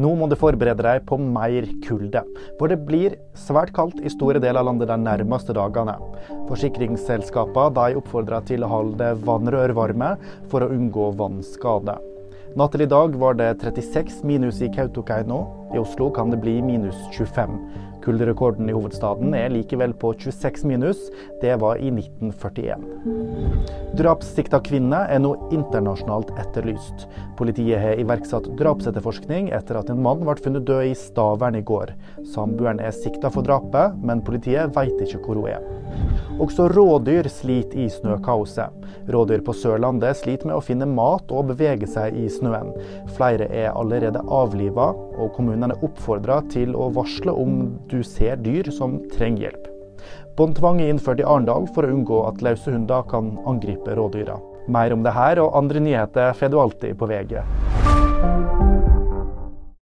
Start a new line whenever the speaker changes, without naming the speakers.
Nå må du forberede deg på mer kulde, for det blir svært kaldt i store deler av landet de nærmeste dagene. Forsikringsselskapene oppfordrer til å holde vannrør varme for å unngå vannskade. Natt til i dag var det 36 minus i Kautokeino. I Oslo kan det bli minus 25. Kulderekorden i hovedstaden er likevel på 26 minus. Det var i 1941. Drapssikta kvinne er nå internasjonalt etterlyst. Politiet har iverksatt drapsetterforskning etter at en mann ble funnet død i Stavern i går. Samboeren er sikta for drapet, men politiet vet ikke hvor hun er. Også rådyr sliter i snøkaoset. Rådyr på Sørlandet sliter med å finne mat og bevege seg i snøen. Flere er allerede avliva, og kommunene oppfordrer til å varsle om du ser dyr som trenger hjelp. Båndtvang er innført i Arendal for å unngå at løse hunder kan angripe rådyra. Mer om dette og andre nyheter får du alltid på VG.